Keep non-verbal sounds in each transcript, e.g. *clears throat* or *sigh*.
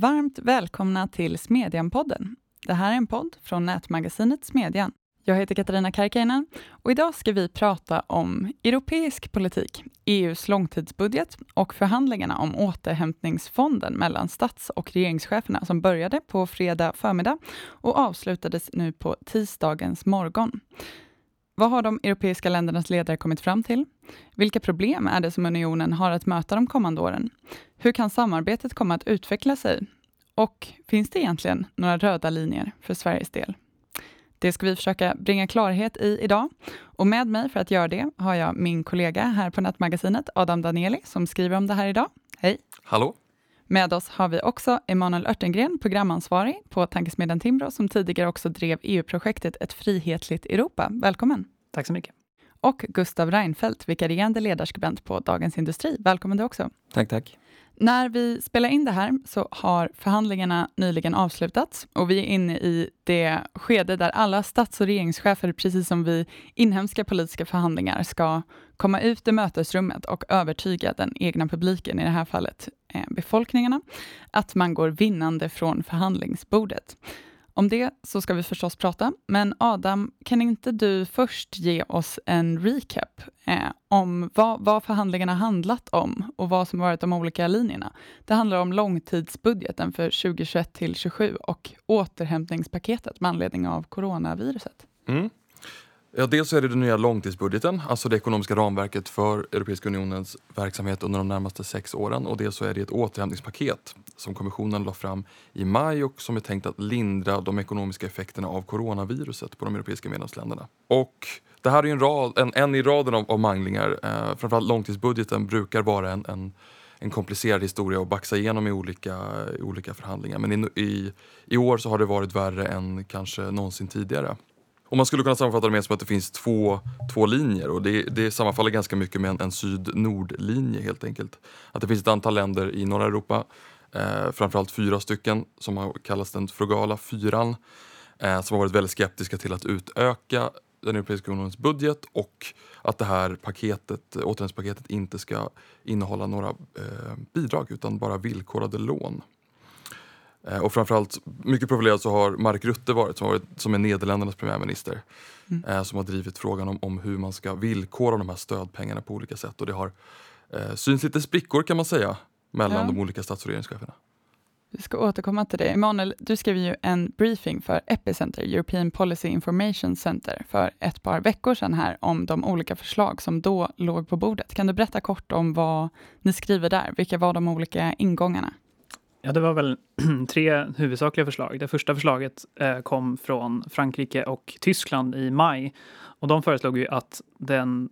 Varmt välkomna till Smedjan-podden. Det här är en podd från nätmagasinet Smedjan. Jag heter Katarina Karkiainen och idag ska vi prata om europeisk politik, EUs långtidsbudget och förhandlingarna om återhämtningsfonden mellan stats och regeringscheferna som började på fredag förmiddag och avslutades nu på tisdagens morgon. Vad har de europeiska ländernas ledare kommit fram till? Vilka problem är det som unionen har att möta de kommande åren? Hur kan samarbetet komma att utveckla sig? Och finns det egentligen några röda linjer för Sveriges del? Det ska vi försöka bringa klarhet i idag. Och med mig för att göra det har jag min kollega här på Nätmagasinet, Adam Danieli, som skriver om det här idag. Hej! Hallå! Med oss har vi också Emanuel Örtengren, programansvarig på Tankesmedjan Timbro, som tidigare också drev EU-projektet Ett frihetligt Europa. Välkommen! Tack så mycket. Och Gustav Reinfeldt, vikarierande ledarskribent på Dagens Industri. Välkommen du också! Tack, tack! När vi spelar in det här så har förhandlingarna nyligen avslutats och vi är inne i det skede där alla stats och regeringschefer, precis som vid inhemska politiska förhandlingar, ska komma ut i mötesrummet och övertyga den egna publiken, i det här fallet eh, befolkningarna, att man går vinnande från förhandlingsbordet. Om det så ska vi förstås prata, men Adam, kan inte du först ge oss en recap eh, om vad, vad förhandlingarna handlat om och vad som varit de olika linjerna? Det handlar om långtidsbudgeten för 2021 till 2027 och återhämtningspaketet med anledning av coronaviruset. Mm. Ja, dels är det den nya långtidsbudgeten, alltså det ekonomiska ramverket för Europeiska unionens verksamhet under de närmaste sex åren. Och dels så är det ett återhämtningspaket som kommissionen la fram i maj och som är tänkt att lindra de ekonomiska effekterna av coronaviruset på de europeiska medlemsländerna. Och det här är en, rad, en, en i raden av, av manglingar. Eh, framförallt långtidsbudgeten brukar vara en, en en komplicerad historia att baxa igenom i olika, i olika förhandlingar. Men i, i, i år så har det varit värre än kanske någonsin tidigare. Och man skulle kunna sammanfatta det med som att det finns två, två linjer och det, det sammanfaller ganska mycket med en, en syd-nord-linje helt enkelt. Att det finns ett antal länder i norra Europa, eh, framförallt fyra stycken som har kallats den frugala fyran, eh, som har varit väldigt skeptiska till att utöka den Europeiska unionens budget och att det här paketet, återhämtningspaketet inte ska innehålla några eh, bidrag utan bara villkorade lån. Eh, och framförallt, mycket profilerad så har Mark Rutte varit, som, varit, som är Nederländernas premiärminister. Mm. Eh, som har drivit frågan om, om hur man ska villkora de här stödpengarna på olika sätt. Och det har eh, synts lite sprickor kan man säga mellan ja. de olika stats och regeringscheferna. Vi ska återkomma till det. Emanuel, du skrev ju en briefing för Epicenter, European Policy Information Center, för ett par veckor sedan här om de olika förslag som då låg på bordet. Kan du berätta kort om vad ni skriver där? Vilka var de olika ingångarna? Ja, det var väl *clears throat* tre huvudsakliga förslag. Det första förslaget eh, kom från Frankrike och Tyskland i maj. Och de föreslog ju att den,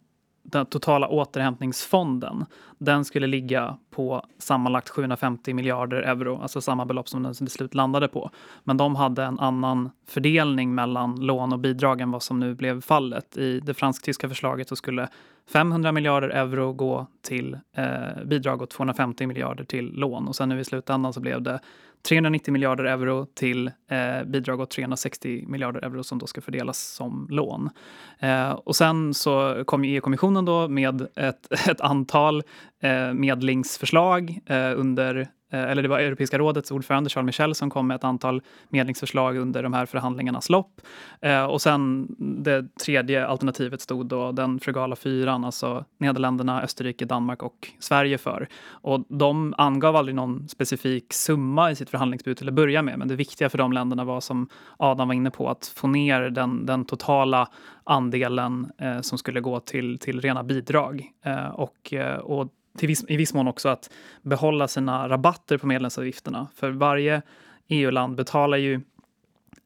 den totala återhämtningsfonden, den skulle ligga på sammanlagt 750 miljarder euro, alltså samma belopp som den till slut landade på. Men de hade en annan fördelning mellan lån och bidrag än vad som nu blev fallet. I det fransk-tyska förslaget så skulle 500 miljarder euro gå till eh, bidrag och 250 miljarder till lån. Och sen nu i slutändan så blev det 390 miljarder euro till eh, bidrag och 360 miljarder euro som då ska fördelas som lån. Eh, och sen så kom EU-kommissionen då med ett, *laughs* ett antal eh, medlingsförslag eh, under Eh, eller det var Europeiska rådets ordförande Charles Michel som kom med ett antal medlingsförslag under de här förhandlingarnas lopp. Eh, och sen det tredje alternativet stod då den frugala fyran, alltså Nederländerna, Österrike, Danmark och Sverige för. Och de angav aldrig någon specifik summa i sitt förhandlingsbud till att börja med, men det viktiga för de länderna var som Adam var inne på, att få ner den, den totala andelen eh, som skulle gå till, till rena bidrag. Eh, och, eh, och viss, i viss mån också att behålla sina rabatter på medlemsavgifterna. För varje EU-land betalar ju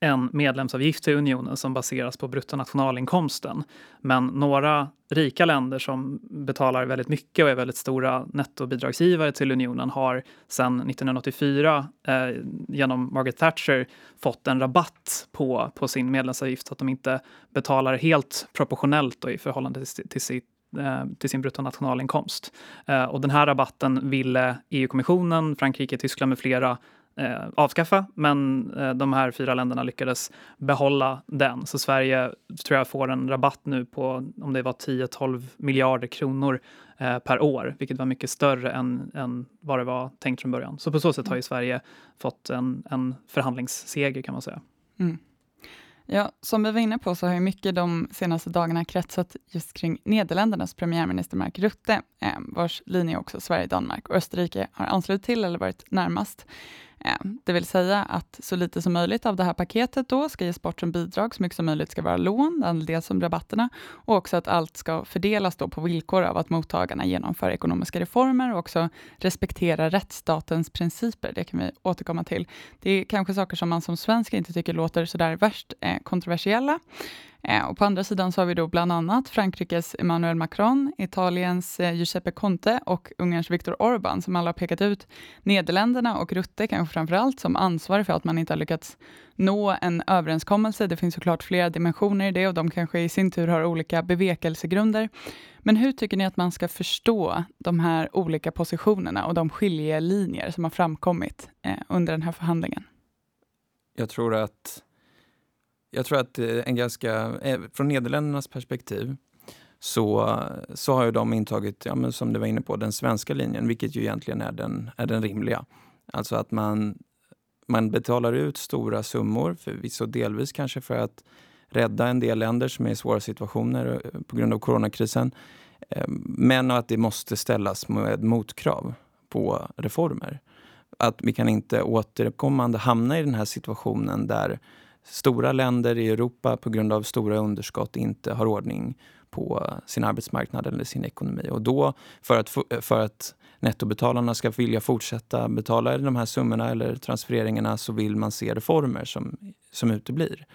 en medlemsavgift till unionen som baseras på bruttonationalinkomsten. Men några rika länder som betalar väldigt mycket och är väldigt stora nettobidragsgivare till unionen har sedan 1984 eh, genom Margaret Thatcher fått en rabatt på, på sin medlemsavgift så att de inte betalar helt proportionellt i förhållande till, till sitt till sin bruttonationalinkomst. Eh, och den här rabatten ville EU-kommissionen, Frankrike, Tyskland med flera eh, avskaffa, men de här fyra länderna lyckades behålla den. Så Sverige tror jag får en rabatt nu på om det var 10-12 miljarder kronor eh, per år, vilket var mycket större än, än vad det var tänkt från början. Så på så sätt har ju Sverige fått en, en förhandlingsseger kan man säga. Mm. Ja, som vi var inne på så har ju mycket de senaste dagarna kretsat just kring Nederländernas premiärminister Mark Rutte, eh, vars linje också Sverige, Danmark och Österrike har anslutit till eller varit närmast. Eh, det vill säga att så lite som möjligt av det här paketet då ska ges bort som bidrag, så mycket som möjligt ska vara lån, dels som rabatterna, och också att allt ska fördelas då på villkor av att mottagarna genomför ekonomiska reformer och också respekterar rättsstatens principer. Det kan vi återkomma till. Det är kanske saker som man som svensk inte tycker låter sådär värst eh, kontroversiella, Eh, och på andra sidan så har vi då bland annat Frankrikes Emmanuel Macron, Italiens eh, Giuseppe Conte och Ungerns Viktor Orbán som alla har pekat ut Nederländerna och Rutte kanske framför allt som ansvarig för att man inte har lyckats nå en överenskommelse. Det finns såklart flera dimensioner i det och de kanske i sin tur har olika bevekelsegrunder. Men hur tycker ni att man ska förstå de här olika positionerna och de skiljelinjer som har framkommit eh, under den här förhandlingen? Jag tror att jag tror att eh, en ganska, eh, från Nederländernas perspektiv så, så har ju de intagit, ja, men som du var inne på, den svenska linjen, vilket ju egentligen är den, är den rimliga. Alltså att man, man betalar ut stora summor, förvisso delvis kanske för att rädda en del länder som är i svåra situationer eh, på grund av coronakrisen. Men att det måste ställas med motkrav på reformer. Att vi kan inte återkommande hamna i den här situationen där stora länder i Europa på grund av stora underskott inte har ordning på sin arbetsmarknad eller sin ekonomi. Och då, för att, för att nettobetalarna ska vilja fortsätta betala de här summorna eller transfereringarna så vill man se reformer som, som uteblir.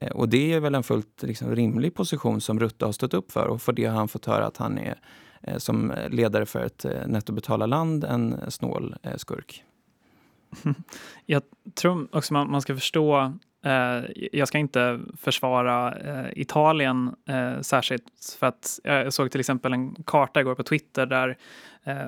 Eh, och det är väl en fullt liksom, rimlig position som Rutte har stått upp för och för det har han fått höra att han är eh, som ledare för ett eh, nettobetalarland en snål skurk. *laughs* Jag tror också man, man ska förstå Eh, jag ska inte försvara eh, Italien eh, särskilt för att jag såg till exempel en karta igår på Twitter där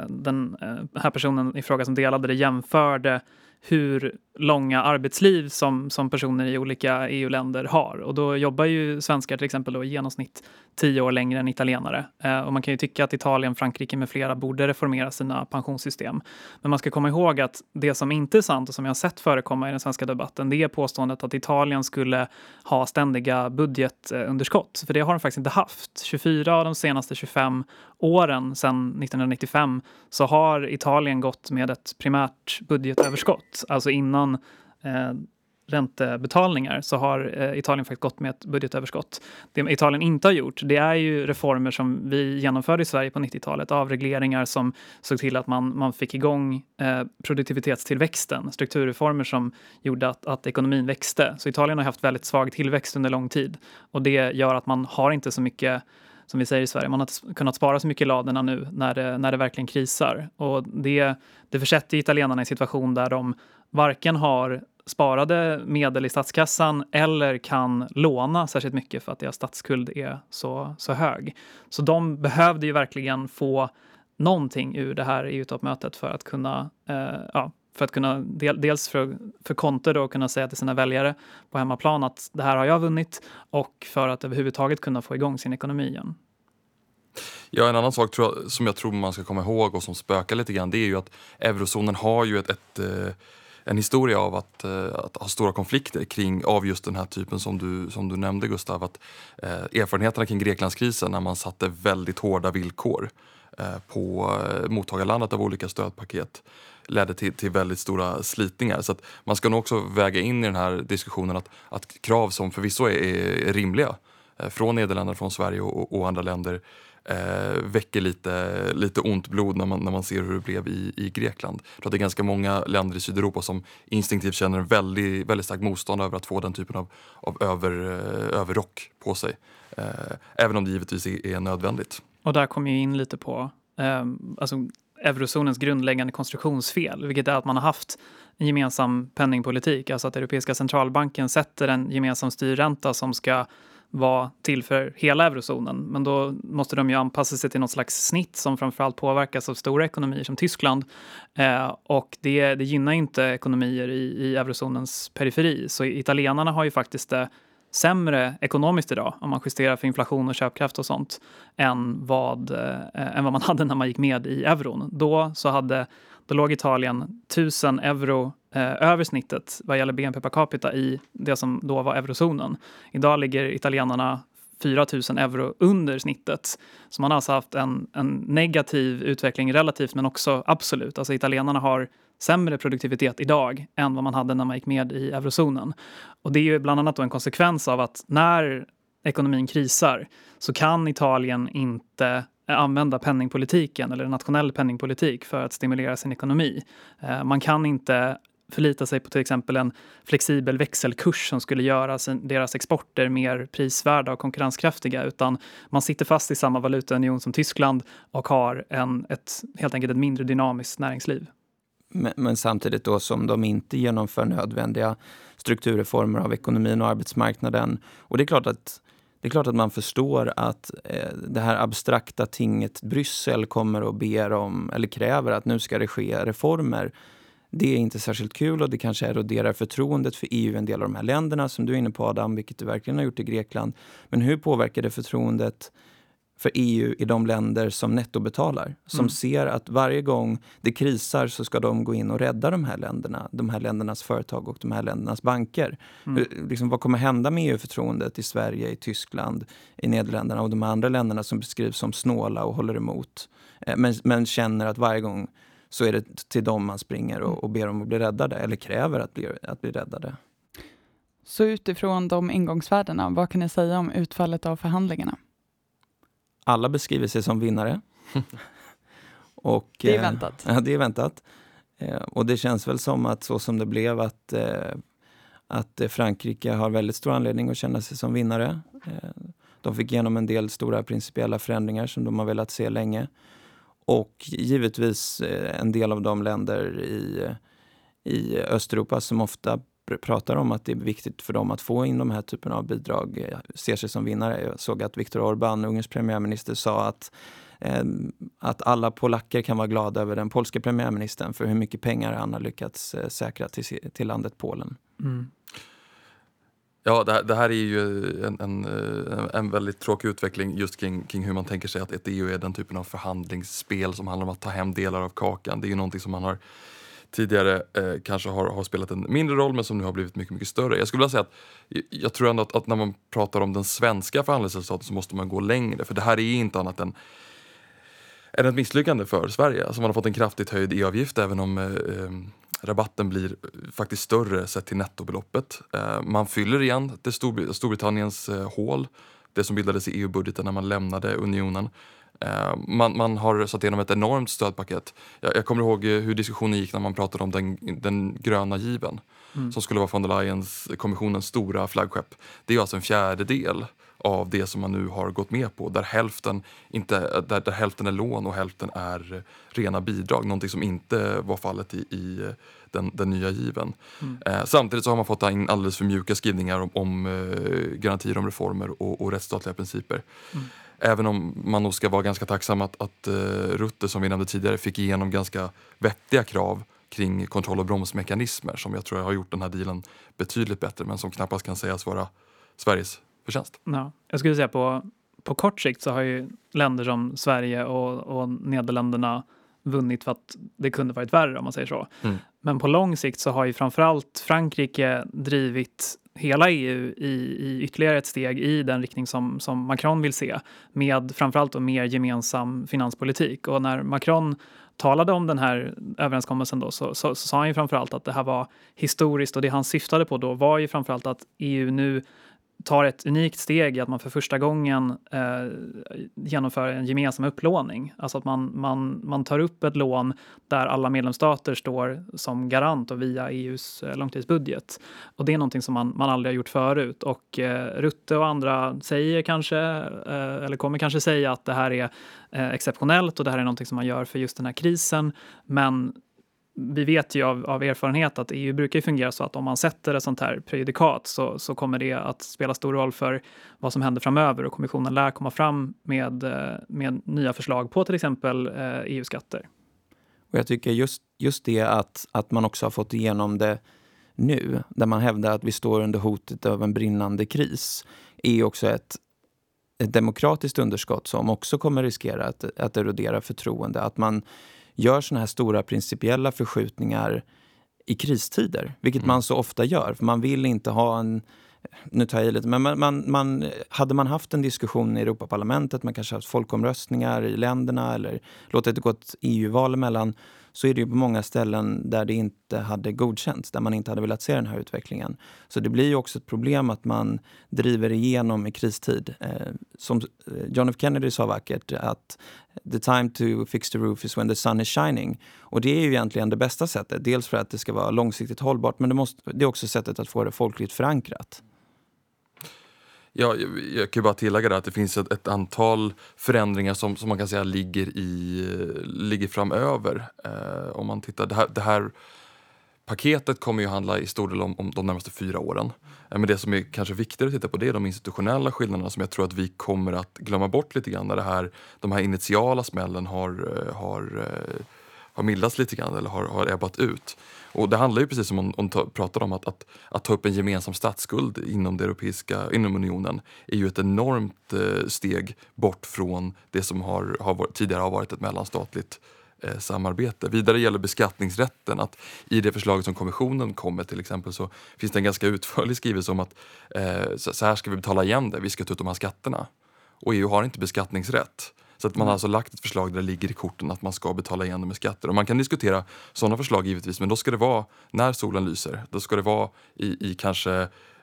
den här personen i fråga som delade det jämförde hur långa arbetsliv som, som personer i olika EU-länder har. Och då jobbar ju svenskar till exempel då i genomsnitt tio år längre än italienare. Eh, och man kan ju tycka att Italien, Frankrike med flera borde reformera sina pensionssystem. Men man ska komma ihåg att det som inte är sant och som jag har sett förekomma i den svenska debatten, det är påståendet att Italien skulle ha ständiga budgetunderskott. För det har de faktiskt inte haft. 24 av de senaste 25 åren sedan 1995 så har Italien gått med ett primärt budgetöverskott, alltså innan eh, räntebetalningar så har eh, Italien faktiskt gått med ett budgetöverskott. Det Italien inte har gjort det är ju reformer som vi genomförde i Sverige på 90-talet. Avregleringar som såg till att man, man fick igång eh, produktivitetstillväxten. Strukturreformer som gjorde att, att ekonomin växte. Så Italien har haft väldigt svag tillväxt under lång tid och det gör att man har inte så mycket som vi säger i Sverige, man har inte kunnat spara så mycket i ladorna nu när det, när det verkligen krisar. Och det, det försätter italienarna i en situation där de varken har sparade medel i statskassan eller kan låna särskilt mycket för att deras statsskuld är så, så hög. Så de behövde ju verkligen få någonting ur det här EU-toppmötet för att kunna, eh, ja, för att kunna del, dels för, för Conte då kunna säga till sina väljare på hemmaplan att det här har jag vunnit och för att överhuvudtaget kunna få igång sin ekonomi igen. Ja, en annan sak tror jag, som jag tror man ska komma ihåg och som spökar lite grann det är ju att eurozonen har ju ett, ett eh, en historia av att, eh, att, ha stora konflikter kring, av just den här typen som du, som du nämnde Gustav. Att, eh, erfarenheterna kring Greklandskrisen när man satte väldigt hårda villkor eh, på eh, mottagarlandet av olika stödpaket ledde till, till väldigt stora slitningar. Så man ska nog också väga in i den här diskussionen att, att krav som förvisso är, är rimliga eh, från Nederländerna, från Sverige och, och andra länder eh, väcker lite, lite ont blod när man, när man ser hur det blev i, i Grekland. Jag tror att det är ganska många länder i Sydeuropa som instinktivt känner en väldigt, väldigt stark motstånd över att få den typen av, av över, eh, överrock på sig. Eh, även om det givetvis är, är nödvändigt. Och där kommer ju in lite på eh, alltså, eurozonens grundläggande konstruktionsfel, vilket är att man har haft en gemensam penningpolitik, alltså att Europeiska centralbanken sätter en gemensam styrränta som ska vara till för hela eurozonen. Men då måste de ju anpassa sig till något slags snitt som framförallt påverkas av stora ekonomier som Tyskland. Eh, och det, det gynnar inte ekonomier i, i eurozonens periferi. Så italienarna har ju faktiskt det sämre ekonomiskt idag om man justerar för inflation och köpkraft och sånt än vad, eh, än vad man *laughs* hade när man gick med i euron. Då, så hade, då låg Italien 1000 euro eh, över snittet vad gäller BNP per capita i det som då var eurozonen. Idag ligger italienarna 4 000 euro under snittet. Så man har alltså haft en, en negativ utveckling relativt men också absolut. Alltså italienarna har sämre produktivitet idag än vad man hade när man gick med i eurozonen. Och det är ju bland annat en konsekvens av att när ekonomin krisar så kan Italien inte Eh, använda penningpolitiken eller nationell penningpolitik för att stimulera sin ekonomi. Eh, man kan inte förlita sig på till exempel en flexibel växelkurs som skulle göra sin, deras exporter mer prisvärda och konkurrenskraftiga utan man sitter fast i samma valutaunion som Tyskland och har en, ett, helt enkelt ett mindre dynamiskt näringsliv. Men, men, samtidigt då som de inte genomför nödvändiga strukturreformer av ekonomin och arbetsmarknaden. Och det är klart att det är klart att man förstår att eh, det här abstrakta tinget Bryssel kommer och ber om, eller kräver att nu ska det ske reformer. Det är inte särskilt kul och det kanske eroderar förtroendet för EU i en del av de här länderna som du är inne på Adam, vilket du verkligen har gjort i Grekland. Men hur påverkar det förtroendet för EU i de länder som nettobetalar. Som mm. ser att varje gång det krisar så ska de gå in och rädda de här länderna, de här ländernas företag och de här ländernas banker. Mm. Liksom, vad kommer hända med EU-förtroendet i Sverige, i Tyskland, i Nederländerna och de andra länderna som beskrivs som snåla och håller emot. Eh, men, men känner att varje gång så är det till dem man springer och, och ber om att bli räddade eller kräver att bli, att bli räddade. Så utifrån de ingångsvärdena, vad kan ni säga om utfallet av förhandlingarna? Alla beskriver sig som vinnare. *laughs* och, det är eh, väntat. *laughs* ja, det är väntat. Eh, och det känns väl som att så som det blev att, eh, att Frankrike har väldigt stor anledning att känna sig som vinnare. De fick igenom en del stora principiella förändringar som de har velat se länge. Och givetvis en del av de länder i, i Östeuropa som ofta pratar om att det är viktigt för dem att få in de här typen av bidrag eh, ser sig som vinnare. Jag såg att Viktor Orbán, Ungerns premiärminister, sa att eh, att alla polacker kan vara glada över den polska premiärministern för hur mycket pengar han har lyckats eh, säkra till, till landet Polen. Mm. Ja, det här, det här, är ju en, en, en väldigt tråkig utveckling just kring, kring, hur man tänker sig att ett EU är den typen av förhandlingsspel som handlar om att ta hem delar av kakan. Det är ju någonting som man har tidigare eh, kanske har, har, spelat en mindre roll men som nu har blivit mycket, mycket större. Jag skulle vilja säga att jag tror ändå att, att när man pratar om den svenska förhandlingsresultatet så måste man gå längre för det här är inte annat än än ett misslyckande för Sverige. Alltså man har fått en kraftigt höjd e-avgift även om eh, ehm, rabatten blir faktiskt större sett till nettobeloppet. Eh, man fyller igen det Storbr Storbritanniens eh, hål, det som bildades i EU-budgeten när man lämnade unionen. Eh, man, man, har satt igenom ett enormt stödpaket. Jag, jag, kommer ihåg eh, hur diskussionen gick när man pratade om den, den gröna given mm. som skulle vara von der Leyens kommissionens stora flaggskepp. Det är alltså en fjärdedel av det som man nu har gått med på där hälften, inte, där, där hälften är lån och hälften är rena bidrag. Någonting som inte var fallet i, i den, den nya given. Mm. Eh, samtidigt så har man fått in alldeles för mjuka skrivningar om, om eh, garantier om reformer och, och rättsstatliga principer. Mm. Även om man nog ska vara ganska tacksam att, att uh, Rutte, som vi nämnde tidigare, fick igenom ganska vettiga krav kring kontroll och bromsmekanismer som jag tror har gjort den här dealen betydligt bättre men som knappast kan sägas vara Sveriges förtjänst. Ja, jag skulle säga på, på kort sikt så har ju länder som Sverige och, och Nederländerna vunnit för att det kunde varit värre om man säger så. Mm. Men på lång sikt så har ju framförallt Frankrike drivit hela EU i, i ytterligare ett steg i den riktning som, som Macron vill se med framförallt mer gemensam finanspolitik. Och när Macron talade om den här överenskommelsen då, så, så, så sa han ju framförallt att det här var historiskt och det han syftade på då var ju framförallt att EU nu tar ett unikt steg i att man för första gången eh, genomför en gemensam upplåning. Alltså att man, man, man tar upp ett lån där alla medlemsstater står som garant och via EUs eh, långtidsbudget. Och det är någonting som man, man aldrig har gjort förut. Och eh, Rutte och andra säger kanske, eh, eller kommer kanske säga att det här är eh, exceptionellt och det här är någonting som man gör för just den här krisen. Men vi vet ju av, av, erfarenhet att EU brukar fungera så att om man sätter ett sånt här prejudikat så, så kommer det att spela stor roll för vad som händer framöver och kommissionen lär komma fram med, eh, med nya förslag på till exempel eh, e EU-skatter. Och jag tycker just, just det att, att man också har fått igenom det nu, där man hävdar att vi står under hotet av en brinnande kris, är också ett, ett demokratiskt underskott som också kommer riskera att, att erodera förtroende. Att man gör såna här stora principiella förskjutningar i kristider, vilket mm. man så ofta gör. För man vill inte ha en nu tar jag i lite, men man, man, man, hade man haft en diskussion i Europaparlamentet, man kanske haft folkomröstningar i länderna eller låtit det gå ett EU-val emellan, så är det ju på många ställen där det inte hade godkänts, där man inte hade velat se den här utvecklingen. Så det blir ju också ett problem att man driver igenom i kristid. Eh, som eh, John F Kennedy sa vackert, att the time to fix the roof is when the sun is shining. Och det är ju egentligen det bästa sättet. Dels för att det ska vara långsiktigt hållbart, men det, måste, det är också sättet att få det folkligt förankrat. Ja, jag, jag kan bara tillägga att det finns ett, ett, antal förändringar som, som man kan säga ligger, i, ligger framöver. Eh, om man tittar, det här, det här paketet kommer ju handla i stor del om, om de närmaste fyra åren. Eh, men det som är kanske viktigare att titta på det är de institutionella skillnaderna som jag tror att vi kommer att glömma bort lite grann när det här, de här initiala smällen har, eh, har, eh, har mildats lite grann eller har, har ebbat ut. Och det handlar ju precis som hon, hon pratade om att, att, att, ta upp en gemensam statsskuld inom, det europeiska, inom unionen är ju ett enormt eh, steg bort från det som har, har varit, tidigare har varit ett mellanstatligt eh, samarbete. Vidare gäller beskattningsrätten att i det förslaget som kommissionen kommer till exempel så finns det en ganska utförlig skrivelse om att eh, så, så här ska vi betala igen det, vi ska ta ut de här skatterna. Och EU har inte beskattningsrätt. Så att man har alltså lagt ett förslag där det ligger i korten att man ska betala igen det med skatter. Och man kan diskutera sådana förslag givetvis, men då ska det vara när solen lyser. Då ska det vara i, i kanske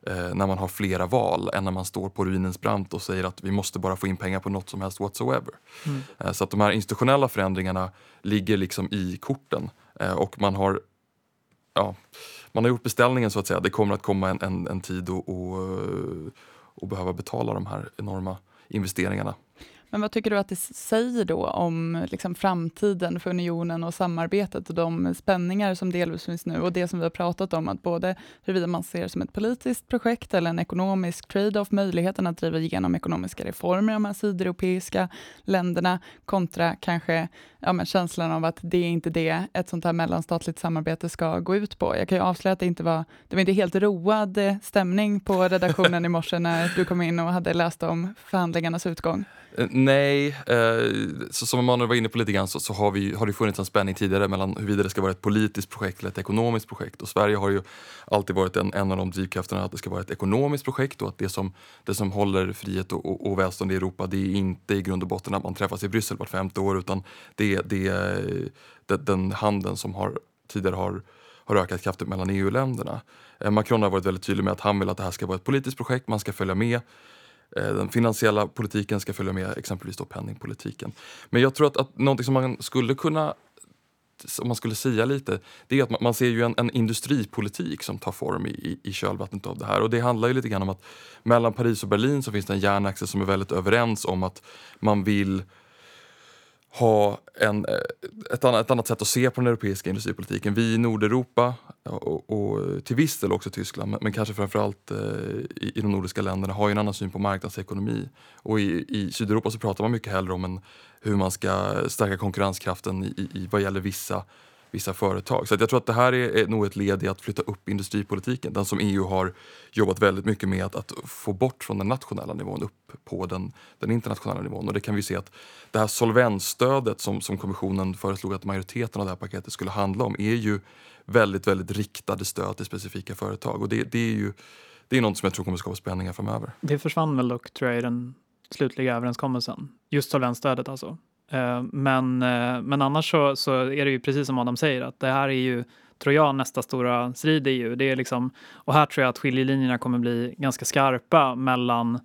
eh, när man har flera val än när man står på ruinens brant och säger att vi måste bara få in pengar på något som helst whatsoever. Mm. Eh, så att de här institutionella förändringarna ligger liksom i korten eh, och man har ja, man har gjort beställningen så att säga. Det kommer att komma en, en, en tid och, och, och behöva betala de här enorma investeringarna. Men vad tycker du att det säger då om liksom, framtiden för unionen och samarbetet och de spänningar som delvis finns nu och det som vi har pratat om, att både huruvida man ser det som ett politiskt projekt eller en ekonomisk trade-off, möjligheten att driva igenom ekonomiska reformer i de här sydeuropeiska länderna kontra kanske ja, men känslan av att det är inte det ett sånt här mellanstatligt samarbete ska gå ut på. Jag kan ju avslöja att det inte var, det var inte helt road stämning på redaktionen i morse när du kom in och hade läst om förhandlingarnas utgång. Eh, nej, eh, så som Emanuel var inne på lite grann så, så, har, vi, har det funnits en spänning tidigare mellan huruvida det ska vara ett politiskt projekt eller ett ekonomiskt projekt. Och Sverige har ju alltid varit en, en av de drivkrafterna att det ska vara ett ekonomiskt projekt och att det som, det som håller frihet och, och, och välstånd i Europa det är inte i grund och botten att man träffas i Bryssel vart femte år utan det, det är den handeln som har, tidigare har har ökat kraftigt mellan EU-länderna. Eh, Macron har varit väldigt tydlig med att han vill att det här ska vara ett politiskt projekt, man ska följa med Eh, den finansiella politiken ska följa med exempelvis då penningpolitiken. Men jag tror att, att någonting som man skulle kunna om man skulle säga lite, det är att man, man ser ju en, en, industripolitik som tar form i, i kölvattnet av det här. Och det handlar ju lite grann om att mellan Paris och Berlin så finns det en järnaxel som är väldigt överens om att man vill ha en, eh, ett, annat, ett annat sätt att se på den europeiska industripolitiken. Vi i Nordeuropa och, och till viss del också Tyskland, men, men kanske framförallt eh, i, i de nordiska länderna har ju en annan syn på marknadsekonomi. Och i, i Sydeuropa så pratar man mycket hellre om en, hur man ska stärka konkurrenskraften i, i, vad gäller vissa vissa företag. Så jag tror att det här är, är nog ett led i att flytta upp industripolitiken. Den som EU har jobbat väldigt mycket med att, att få bort från den nationella nivån upp på den, den internationella nivån. Och det kan vi se att det här solvensstödet som, som kommissionen föreslog att majoriteten av det här paketet skulle handla om är ju väldigt, väldigt riktade stöd till specifika företag. Och det, det är ju det är något som jag tror kommer skapa spänningar framöver. Det försvann väl dock tror jag i den slutliga överenskommelsen. Just solvensstödet alltså. Eh, men, eh, men annars så, så är det ju precis som Adam säger att det här är ju tror jag nästa stora strid i EU. Det är liksom, och här tror jag att skiljelinjerna kommer bli ganska skarpa mellan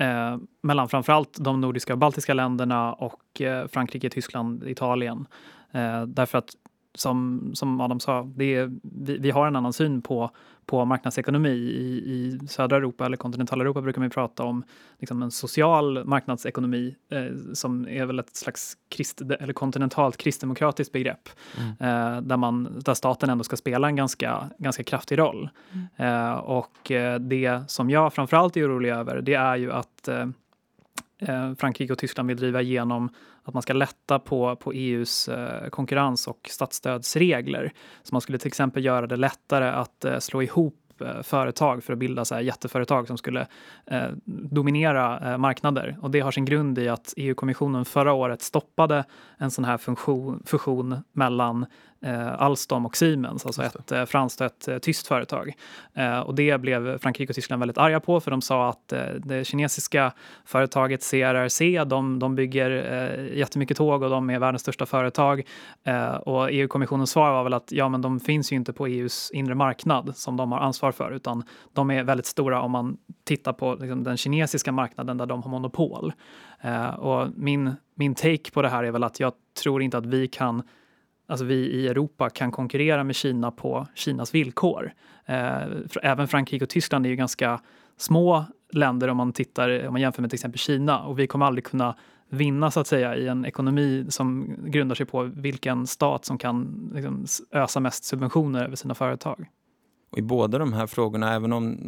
eh, mellan framförallt de nordiska och baltiska länderna och eh, Frankrike, Tyskland, Italien. Eh, därför att som, som Adam sa, det är, vi, vi har en annan syn på, på marknadsekonomi. I, I södra Europa eller kontinentaleuropa brukar man prata om liksom en social marknadsekonomi eh, som är väl ett slags krist, eller kontinentalt kristdemokratiskt begrepp mm. eh, där, man, där staten ändå ska spela en ganska, ganska kraftig roll. Mm. Eh, och eh, det som jag framförallt är orolig över det är ju att eh, Eh, Frankrike och Tyskland vill driva igenom att man ska lätta på, på EUs eh, konkurrens och statsstödsregler. Så man skulle till exempel göra det lättare att eh, slå ihop företag för att bilda så här jätteföretag som skulle eh, dominera eh, marknader. Och det har sin grund i att EU-kommissionen förra året stoppade en sån här funktion, fusion mellan eh, Alstom och Siemens, alltså ett eh, franskt och ett eh, tyskt företag. Eh, och det blev Frankrike och Tyskland väldigt arga på för de sa att eh, det kinesiska företaget CRRC, de, de bygger eh, jättemycket tåg och de är världens största företag. Eh, och EU-kommissionens svar var väl att ja, men de finns ju inte på EUs inre marknad som de har ansvar för, utan de är väldigt stora om man tittar på liksom, den kinesiska marknaden där de har monopol. Eh, och min, min take på det här är väl att jag tror inte att vi kan alltså vi i Europa kan konkurrera med Kina på Kinas villkor. Eh, även Frankrike och Tyskland är ju ganska små länder om man tittar om man jämför med till exempel Kina och vi kommer aldrig kunna vinna så att säga i en ekonomi som grundar sig på vilken stat som kan liksom, ösa mest subventioner över sina företag. Och I båda de här frågorna, även om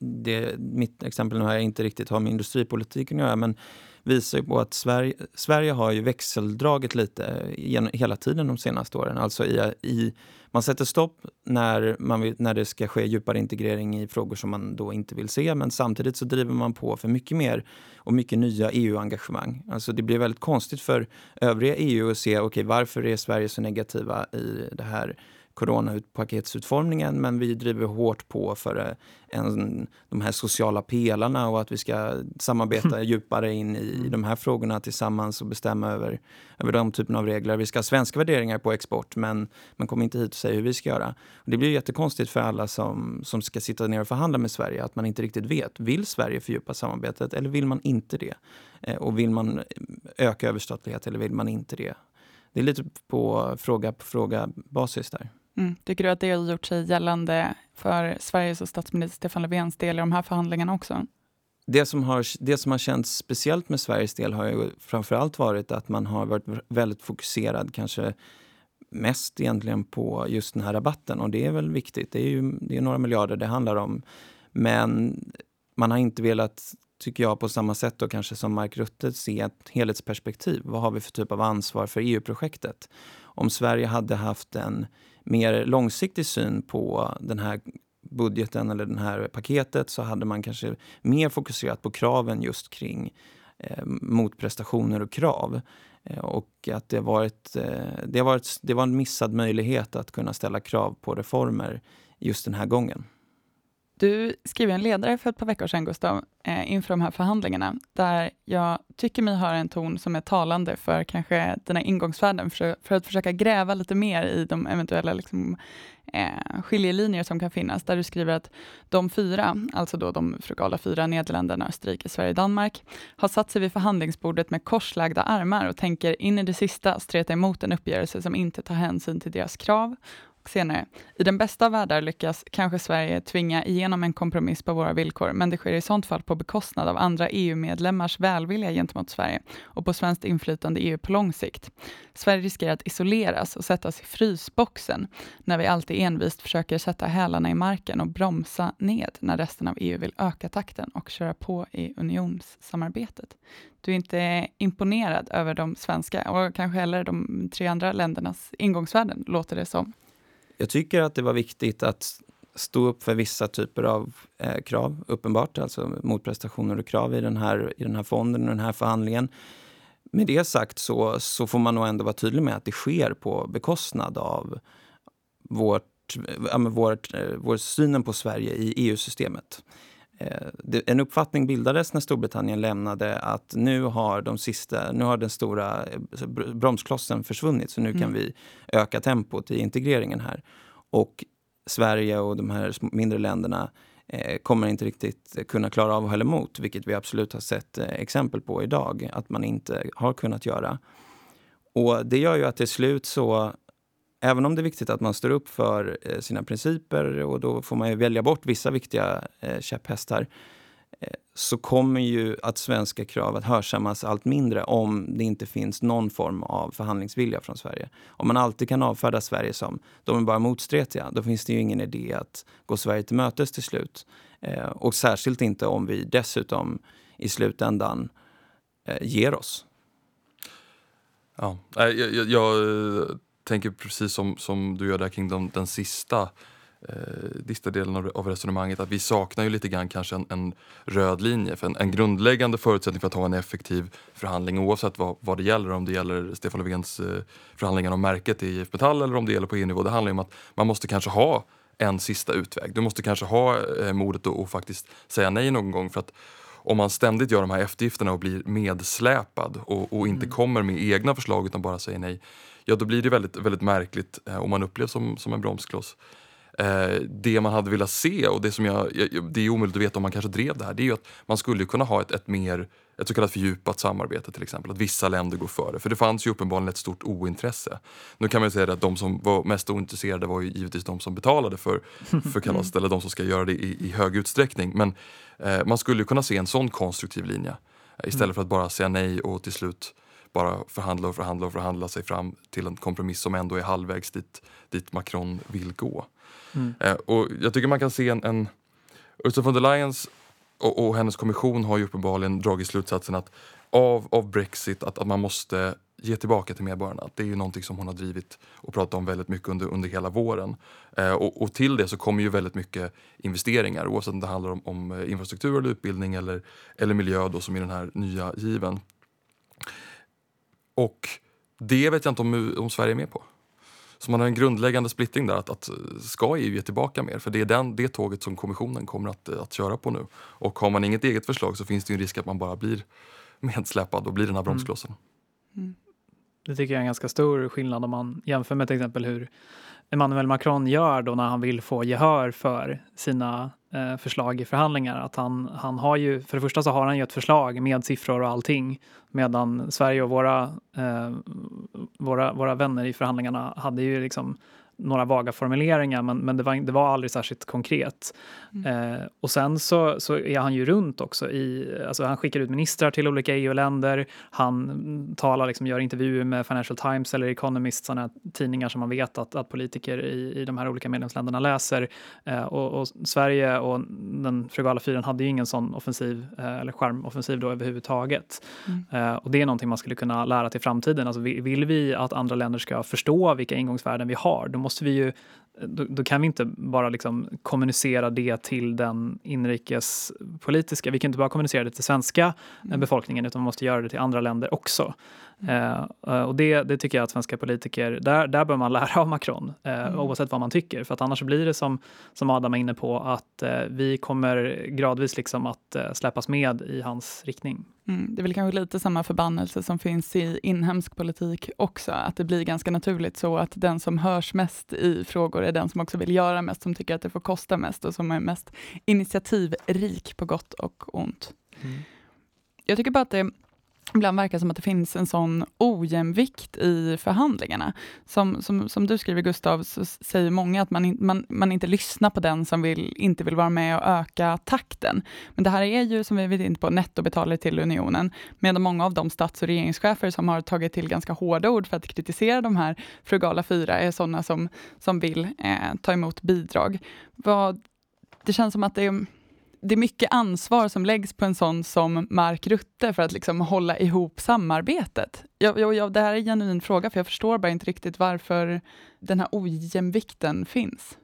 det, mitt exempel nu här inte riktigt har med industripolitiken att göra, men visar ju på att Sverige, Sverige har ju växeldragit lite hela tiden de senaste åren. Alltså i, i, man sätter stopp när, man när det ska ske djupare integrering i frågor som man då inte vill se men samtidigt så driver man på för mycket mer och mycket nya EU-engagemang. Alltså det blir väldigt konstigt för övriga EU att se okay, varför är Sverige så negativa i det här coronapaketsutformningen men vi driver hårt på för eh, en, de här sociala pelarna och att vi ska samarbeta djupare in i, i de här frågorna tillsammans och bestämma över, över de typerna av regler. Vi ska ha svenska värderingar på export men man kommer inte hit och säger hur vi ska göra. Och det blir jättekonstigt för alla som, som ska sitta ner och förhandla med Sverige att man inte riktigt vet. Vill Sverige fördjupa samarbetet eller vill man inte det? Eh, och vill man öka överstatlighet eller vill man inte det? Det är lite på fråga på fråga basis där. Mm. Tycker du att det har gjort sig gällande för Sveriges och statsminister Stefan Löfvens del i de här förhandlingarna också? Det som, har, det som har känts speciellt med Sveriges del har ju framförallt varit att man har varit väldigt fokuserad, kanske mest egentligen på just den här rabatten. Och det är väl viktigt. Det är ju det är några miljarder det handlar om. Men man har inte velat, tycker jag, på samma sätt då kanske som Mark Rutte, se ett helhetsperspektiv. Vad har vi för typ av ansvar för EU-projektet? Om Sverige hade haft en mer långsiktig syn på den här budgeten eller det här paketet så hade man kanske mer fokuserat på kraven just kring eh, motprestationer och krav. Eh, och att det, varit, eh, det, varit, det var en missad möjlighet att kunna ställa krav på reformer just den här gången. Du skrev en ledare för ett par veckor sedan, Gustav, eh, inför de här förhandlingarna, där jag tycker mig höra en ton som är talande för kanske den här ingångsvärden, för, för att försöka gräva lite mer i de eventuella liksom, eh, skiljelinjer som kan finnas, där du skriver att de fyra, alltså då de frugala fyra, Nederländerna, Österrike, Sverige, Danmark, har satt sig vid förhandlingsbordet med korslagda armar och tänker in i det sista streta emot en uppgörelse som inte tar hänsyn till deras krav senare. I den bästa av världar lyckas kanske Sverige tvinga igenom en kompromiss på våra villkor, men det sker i sånt fall på bekostnad av andra EU-medlemmars välvilja gentemot Sverige och på svenskt inflytande i EU på lång sikt. Sverige riskerar att isoleras och sättas i frysboxen när vi alltid envist försöker sätta hälarna i marken och bromsa ned när resten av EU vill öka takten och köra på i unionssamarbetet. Du är inte imponerad över de svenska och kanske heller de tre andra ländernas ingångsvärden, låter det som. Jag tycker att det var viktigt att stå upp för vissa typer av eh, krav, uppenbart, alltså motprestationer och krav i den här, i den här fonden och den här förhandlingen. Med det sagt så, så får man nog ändå vara tydlig med att det sker på bekostnad av vårt, ja, vårt, eh, vår synen på Sverige i EU-systemet. Eh, en uppfattning bildades när Storbritannien lämnade att nu har, de sista, nu har den stora eh, bromsklossen försvunnit så nu mm. kan vi öka tempot i integreringen här. Och Sverige och de här mindre länderna eh, kommer inte riktigt kunna klara av att hålla emot, vilket vi absolut har sett exempel på idag att man inte har kunnat göra. Och Det gör ju att till slut så även om det är viktigt att man står upp för eh, sina principer och då får man ju välja bort vissa viktiga eh, käpphästar eh, så kommer ju att svenska krav att hörsammas allt mindre om det inte finns någon form av förhandlingsvilja från Sverige. Om man alltid kan avfärda Sverige som de är bara motstretiga, då finns det ju ingen idé att gå Sverige till mötes till slut. Eh, och särskilt inte om vi dessutom i slutändan eh, ger oss. Ja, jag, jag, jag tänker precis som, som du gör där kring de, den sista eh, sista delen av, av, resonemanget att vi saknar ju lite grann kanske en, en röd linje. För en, en, grundläggande förutsättning för att ha en effektiv förhandling oavsett vad, vad det gäller, om det gäller Stefan Löfvens eh, förhandlingar om märket i IF Metall eller om det gäller på EU-nivå. Det handlar ju om att man måste kanske ha en sista utväg. Du måste kanske ha eh, modet att faktiskt säga nej någon gång. för att om man ständigt gör de här eftergifterna och blir medsläpad och, och inte mm. kommer med egna förslag utan bara säger nej, ja då blir det väldigt, väldigt märkligt eh, och man upplevs som, som en bromskloss. Eh, det man hade velat se, och det som jag, det är omöjligt att veta om man kanske drev det här, det är ju att man skulle kunna ha ett, ett mer ett så kallat fördjupat samarbete till exempel, att vissa länder går före. För det fanns ju uppenbarligen ett stort ointresse. Nu kan man säga att de som var mest ointresserade var ju givetvis de som betalade för, för *laughs* kalaset, eller de som ska göra det i, i hög utsträckning. Men eh, man skulle kunna se en sån konstruktiv linje eh, istället mm. för att bara säga nej och till slut bara förhandla och förhandla och förhandla sig fram till en kompromiss som ändå är halvvägs dit, dit Macron vill gå. Mm. Eh, och jag tycker man kan se en, en Ursula von der Leyens och, och, hennes kommission har ju uppenbarligen dragit slutsatsen att av, av Brexit att, att man måste ge tillbaka till medborgarna. Det är ju någonting som hon har drivit och pratat om väldigt mycket under, under hela våren. Eh, och, och, till det så kommer ju väldigt mycket investeringar oavsett om det handlar om, om eh, infrastruktur eller utbildning eller, eller miljö då, som i den här nya given. Och det vet jag inte om, om Sverige är med på. Så man har en grundläggande splittring där. Att, att ska EU ge tillbaka mer? För det är den, det tåget som kommissionen kommer att, att köra på nu. Och har man inget eget förslag så finns det en risk att man bara blir *laughs* medsläpad och blir den här mm. bromsklossen. Mm. Det tycker jag är en ganska stor skillnad om man jämför med till exempel hur Emmanuel Macron gör då när han vill få gehör för sina eh, förslag i förhandlingar. Att han, han har ju, för det första så har han ju ett förslag med siffror och allting medan Sverige och våra, eh, våra, våra vänner i förhandlingarna hade ju liksom några vaga formuleringar men, men det, var, det var aldrig särskilt konkret. Mm. Eh, och sen så, så är han ju runt också. I, alltså han skickar ut ministrar till olika EU-länder. Han talar, liksom, gör intervjuer med Financial Times eller Economist, sådana tidningar som man vet att, att politiker i, i de här olika medlemsländerna läser. Eh, och, och, Sverige och den frugala fyren hade ju ingen sån offensiv eh, eller skärmoffensiv då överhuvudtaget. Mm. Eh, och det är någonting man skulle kunna lära till framtiden. Alltså, vill vi att andra länder ska förstå vilka ingångsvärden vi har, då måste vi ju då, då, kan vi inte bara liksom kommunicera det till den inrikespolitiska, vi kan inte bara kommunicera det till svenska mm. befolkningen utan vi måste göra det till andra länder också. Mm. Uh, och det, det, tycker jag att svenska politiker, där, där bör man *laughs* lära av Macron, uh, mm. oavsett vad man tycker. För att annars blir det som, som Adam är inne på, att uh, vi kommer gradvis liksom att släppas med i hans riktning. Mm, det är väl kanske lite samma förbannelse som finns i inhemsk politik också, att det blir ganska naturligt så att den som hörs mest i frågor är den som också vill göra mest, som tycker att det får kosta mest och som är mest initiativrik på gott och ont. Mm. Jag tycker bara att det ibland verkar som att det finns en sån ojämvikt i förhandlingarna. Som, som, som du skriver Gustav, så säger många att man, in, man, man inte lyssnar på den som vill, inte vill vara med och öka takten. Men det här är ju, som vi vet inte på, nettobetalare till unionen, medan många av de stats och regeringschefer som har tagit till ganska hårda ord för att kritisera de här frugala fyra är sådana som, som vill eh, ta emot bidrag. Vad, det känns som att det är det är mycket ansvar som läggs på en sån som Mark Rutte för att liksom hålla ihop samarbetet. Jag, jag, jag, det här är en genuin fråga, för jag förstår bara inte riktigt varför den här ojämvikten finns.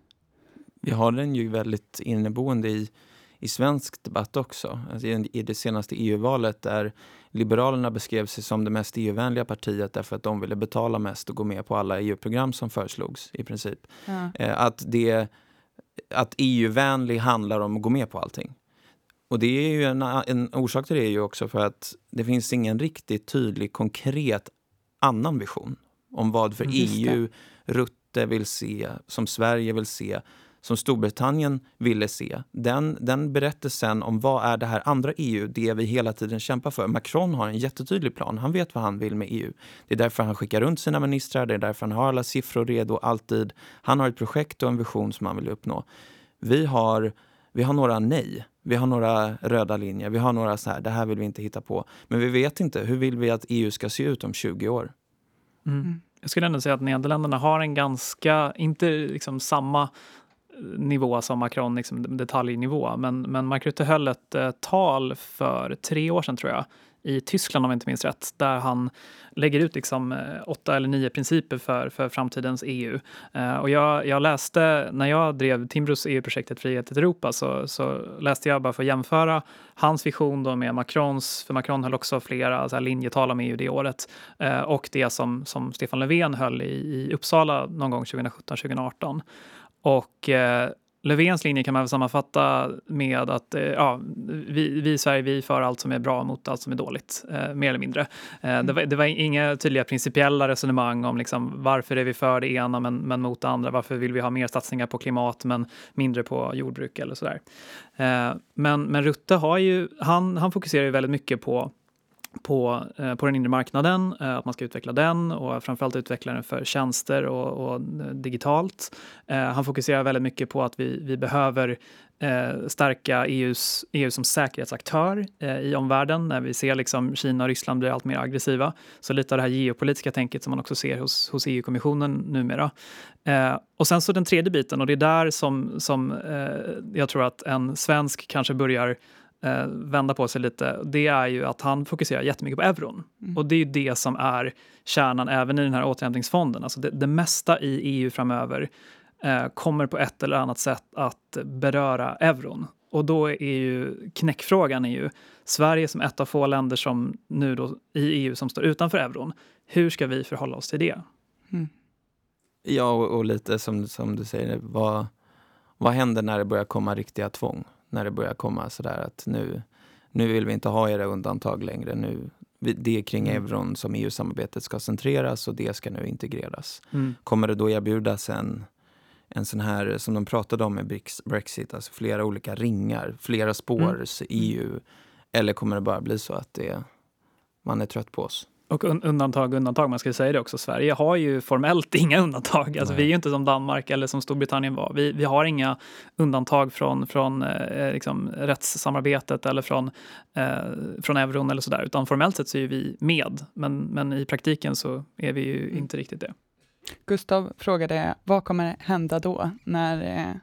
Vi har den ju väldigt inneboende i, i svensk debatt också. Alltså i, I det senaste EU-valet där Liberalerna beskrev sig som det mest EU-vänliga partiet därför att de ville betala mest och gå med på alla EU-program som föreslogs i princip. Ja. Eh, att det att EU-vänlig handlar om att gå med på allting. Och det är ju en, en orsak till det är ju också för att det finns ingen riktigt tydlig, konkret annan vision om vad för EU Rutte vill se, som Sverige vill se som Storbritannien ville se. Den, den berättelsen om vad är det här andra EU, det vi hela tiden kämpar för. Macron har en jättetydlig plan. Han vet vad han vill med EU. Det är därför han skickar runt sina ministrar, det är därför han har alla siffror redo alltid. Han har ett projekt och en vision som han vill uppnå. Vi har, vi har några nej. Vi har några röda linjer. Vi har några så här, det här vill vi inte hitta på. Men vi vet inte, hur vill vi att EU ska se ut om 20 år? Mm. Jag skulle ändå säga att Nederländerna har en ganska, inte liksom samma nivå som Macron, liksom detaljnivå. Men, men Mark Rutte höll ett eh, tal för tre år sedan tror jag i Tyskland om jag inte minns rätt, där han lägger ut liksom eh, åtta eller nio principer för, för framtidens EU. Eh, och jag, jag läste, när jag drev Timbros EU-projektet Frihet i Europa så, så läste jag bara för att jämföra hans vision då med Macrons, för Macron höll också flera så här, linjetal om EU det året, eh, och det som, som Stefan Löfven höll i, i Uppsala någon gång 2017-2018. Och eh, Löfvens linje kan man väl sammanfatta med att eh, ja, vi, vi i Sverige vi för allt som är bra mot allt som är dåligt, eh, mer eller mindre. Eh, det, var, det var inga tydliga principiella resonemang om liksom, varför är vi för det ena men, men mot det andra. Varför vill vi ha mer satsningar på klimat men mindre på jordbruk eller sådär. Eh, men, men Rutte har ju, han, han fokuserar ju väldigt mycket på på, eh, på den inre marknaden, eh, att man ska utveckla den och framförallt utveckla den för tjänster och, och eh, digitalt. Han fokuserar väldigt mycket på att vi, vi behöver stärka EUs, EU som säkerhetsaktör i omvärlden när vi ser liksom Kina och Ryssland blir allt mer aggressiva. Så lite av det här geopolitiska tänket som man också ser hos, hos EU-kommissionen numera. och sen så den tredje biten och det är där som, som jag tror att en svensk kanske börjar eh, vända på sig lite, det är ju att han fokuserar jättemycket på euron. Mm. Och det är ju det som är kärnan även i den här återhämtningsfonden. Alltså det, det mesta i EU framöver eh, kommer på ett eller annat sätt att beröra euron. Och då är ju knäckfrågan är ju Sverige som ett av få länder som nu då i EU som står utanför euron. Hur ska vi förhålla oss till det? Mm. Ja, och, och, lite som, som du säger, vad, vad händer när det börjar komma riktiga tvång? När det börjar komma sådär att nu, nu vill vi inte ha era undantag längre. Nu, det är kring mm. euron som EU-samarbetet ska centreras och det ska nu integreras. Mm. Kommer det då erbjudas en, en sån här, som de pratade om med Brexit, alltså flera olika ringar, flera spårs mm. EU? Eller kommer det bara bli så att det, man är trött på oss? Och undantag, undantag, man ska säga det också. Sverige har ju formellt *laughs* inga undantag. Alltså, vi är ju inte som Danmark eller som Storbritannien var. Vi, vi har inga undantag från, från eh, liksom, rättssamarbetet eller från, eh, från euron eller sådär. Utan formellt sett så är vi med. Men, men i praktiken så är vi ju mm. inte riktigt det. Gustav frågade, vad kommer hända då när eh,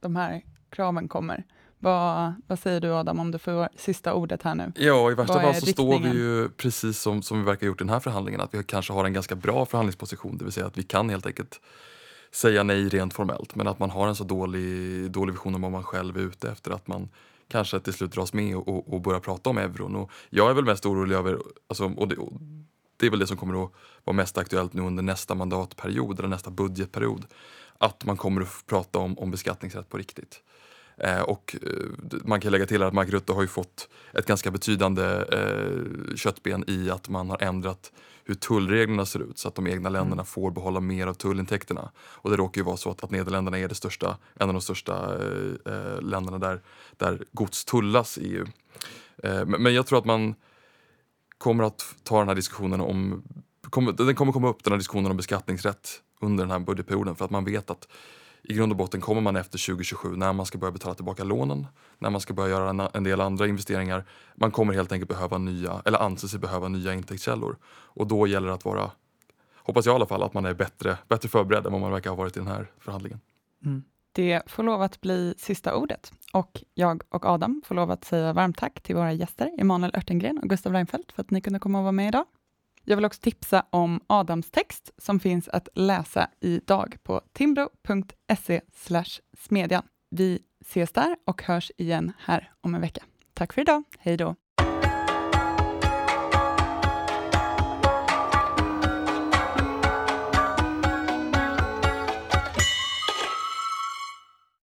de här kraven kommer? Vad, vad säger du Adam om du får sista ordet här nu? Ja, i värsta fall så står vi ju precis som, som vi verkar ha gjort i den här förhandlingen, att vi kanske har en ganska bra förhandlingsposition, det vill säga att vi kan helt enkelt säga nej rent formellt, men att man har en så dålig, dålig vision om vad man själv är ute efter, att man kanske till slut dras med och, och, och börjar prata om euron. Och jag är väl mest orolig över, alltså, och det, och det är väl det som kommer att vara mest aktuellt nu under nästa mandatperiod eller nästa budgetperiod, att man kommer att prata om, om beskattningsrätt på riktigt. Eh, och eh, man kan lägga till att Mark Rutte har ju fått ett ganska betydande eh, köttben i att man har ändrat hur tullreglerna ser ut så att de egna mm. länderna får behålla mer av tullintäkterna. Och det råkar ju vara så att, att Nederländerna är det största, en av de största eh, länderna där, där gods tullas i EU. Eh, men, men jag tror att man kommer att ta den här diskussionen om kommer, den kommer komma upp den här diskussionen om beskattningsrätt under den här budgetperioden för att man vet att i grund och botten kommer man efter 2027 när man ska börja betala tillbaka lånen, när man ska börja göra en, del andra investeringar. Man kommer helt enkelt behöva nya, eller anse sig behöva nya intäktskällor. Och då gäller det att vara, hoppas jag i alla fall, att man är bättre, bättre förberedd än vad man verkar ha varit i den här förhandlingen. Mm. Det får lov att bli sista ordet och jag och Adam får lov att säga varmt tack till våra gäster Emanuel Örtengren och Gustav Reinfeldt för att ni kunde komma och vara med idag. Jag vill också tipsa om Adams text som finns att läsa idag på timbro.se smedjan. Vi ses där och hörs igen här om en vecka. Tack för idag. Hej då!